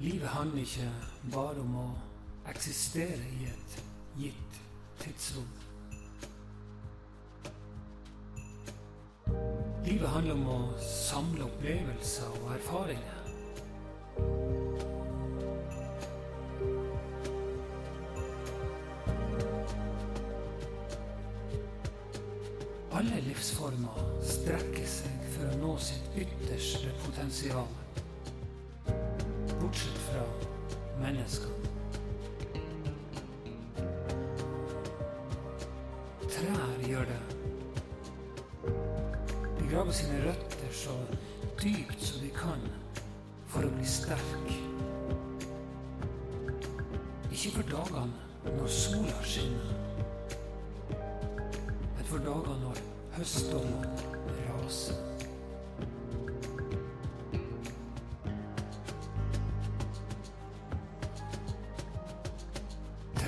Livet handler ikke bare om å eksistere i et gitt tidsrom. Livet handler om å samle opplevelser og erfaringer. Alle livsformer strekker seg for å nå sitt ytterste potensial. Fra menneskene. Trær gjør det. De graver sine røtter så dypt som de kan for å bli sterk. Ikke for dagene når sola skinner, men for dagene når høstdommen raser.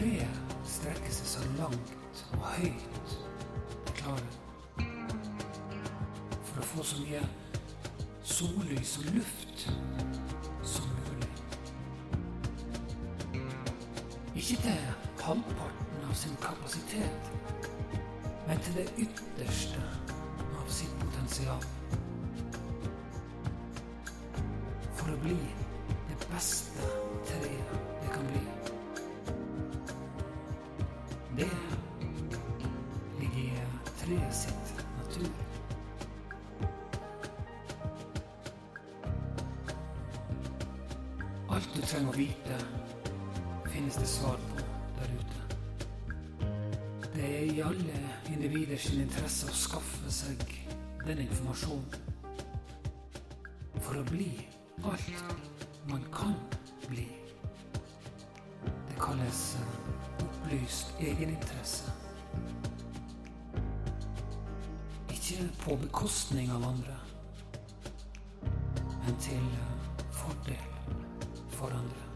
Treet strekker seg så langt og høyt det klarer for å få så mye sollys og luft som mulig. Ikke til halvparten av sin kapasitet, men til det ytterste av sitt potensial. For å bli det beste treet det kan bli. Sitt. Alt du trenger å vite, finnes det svar på der ute. Det er i alle individers interesse å skaffe seg den informasjonen. For å bli alt man kan bli. Det kalles opplyst egeninteresse. Ikke på bekostning av andre, men til eh, fordel for andre.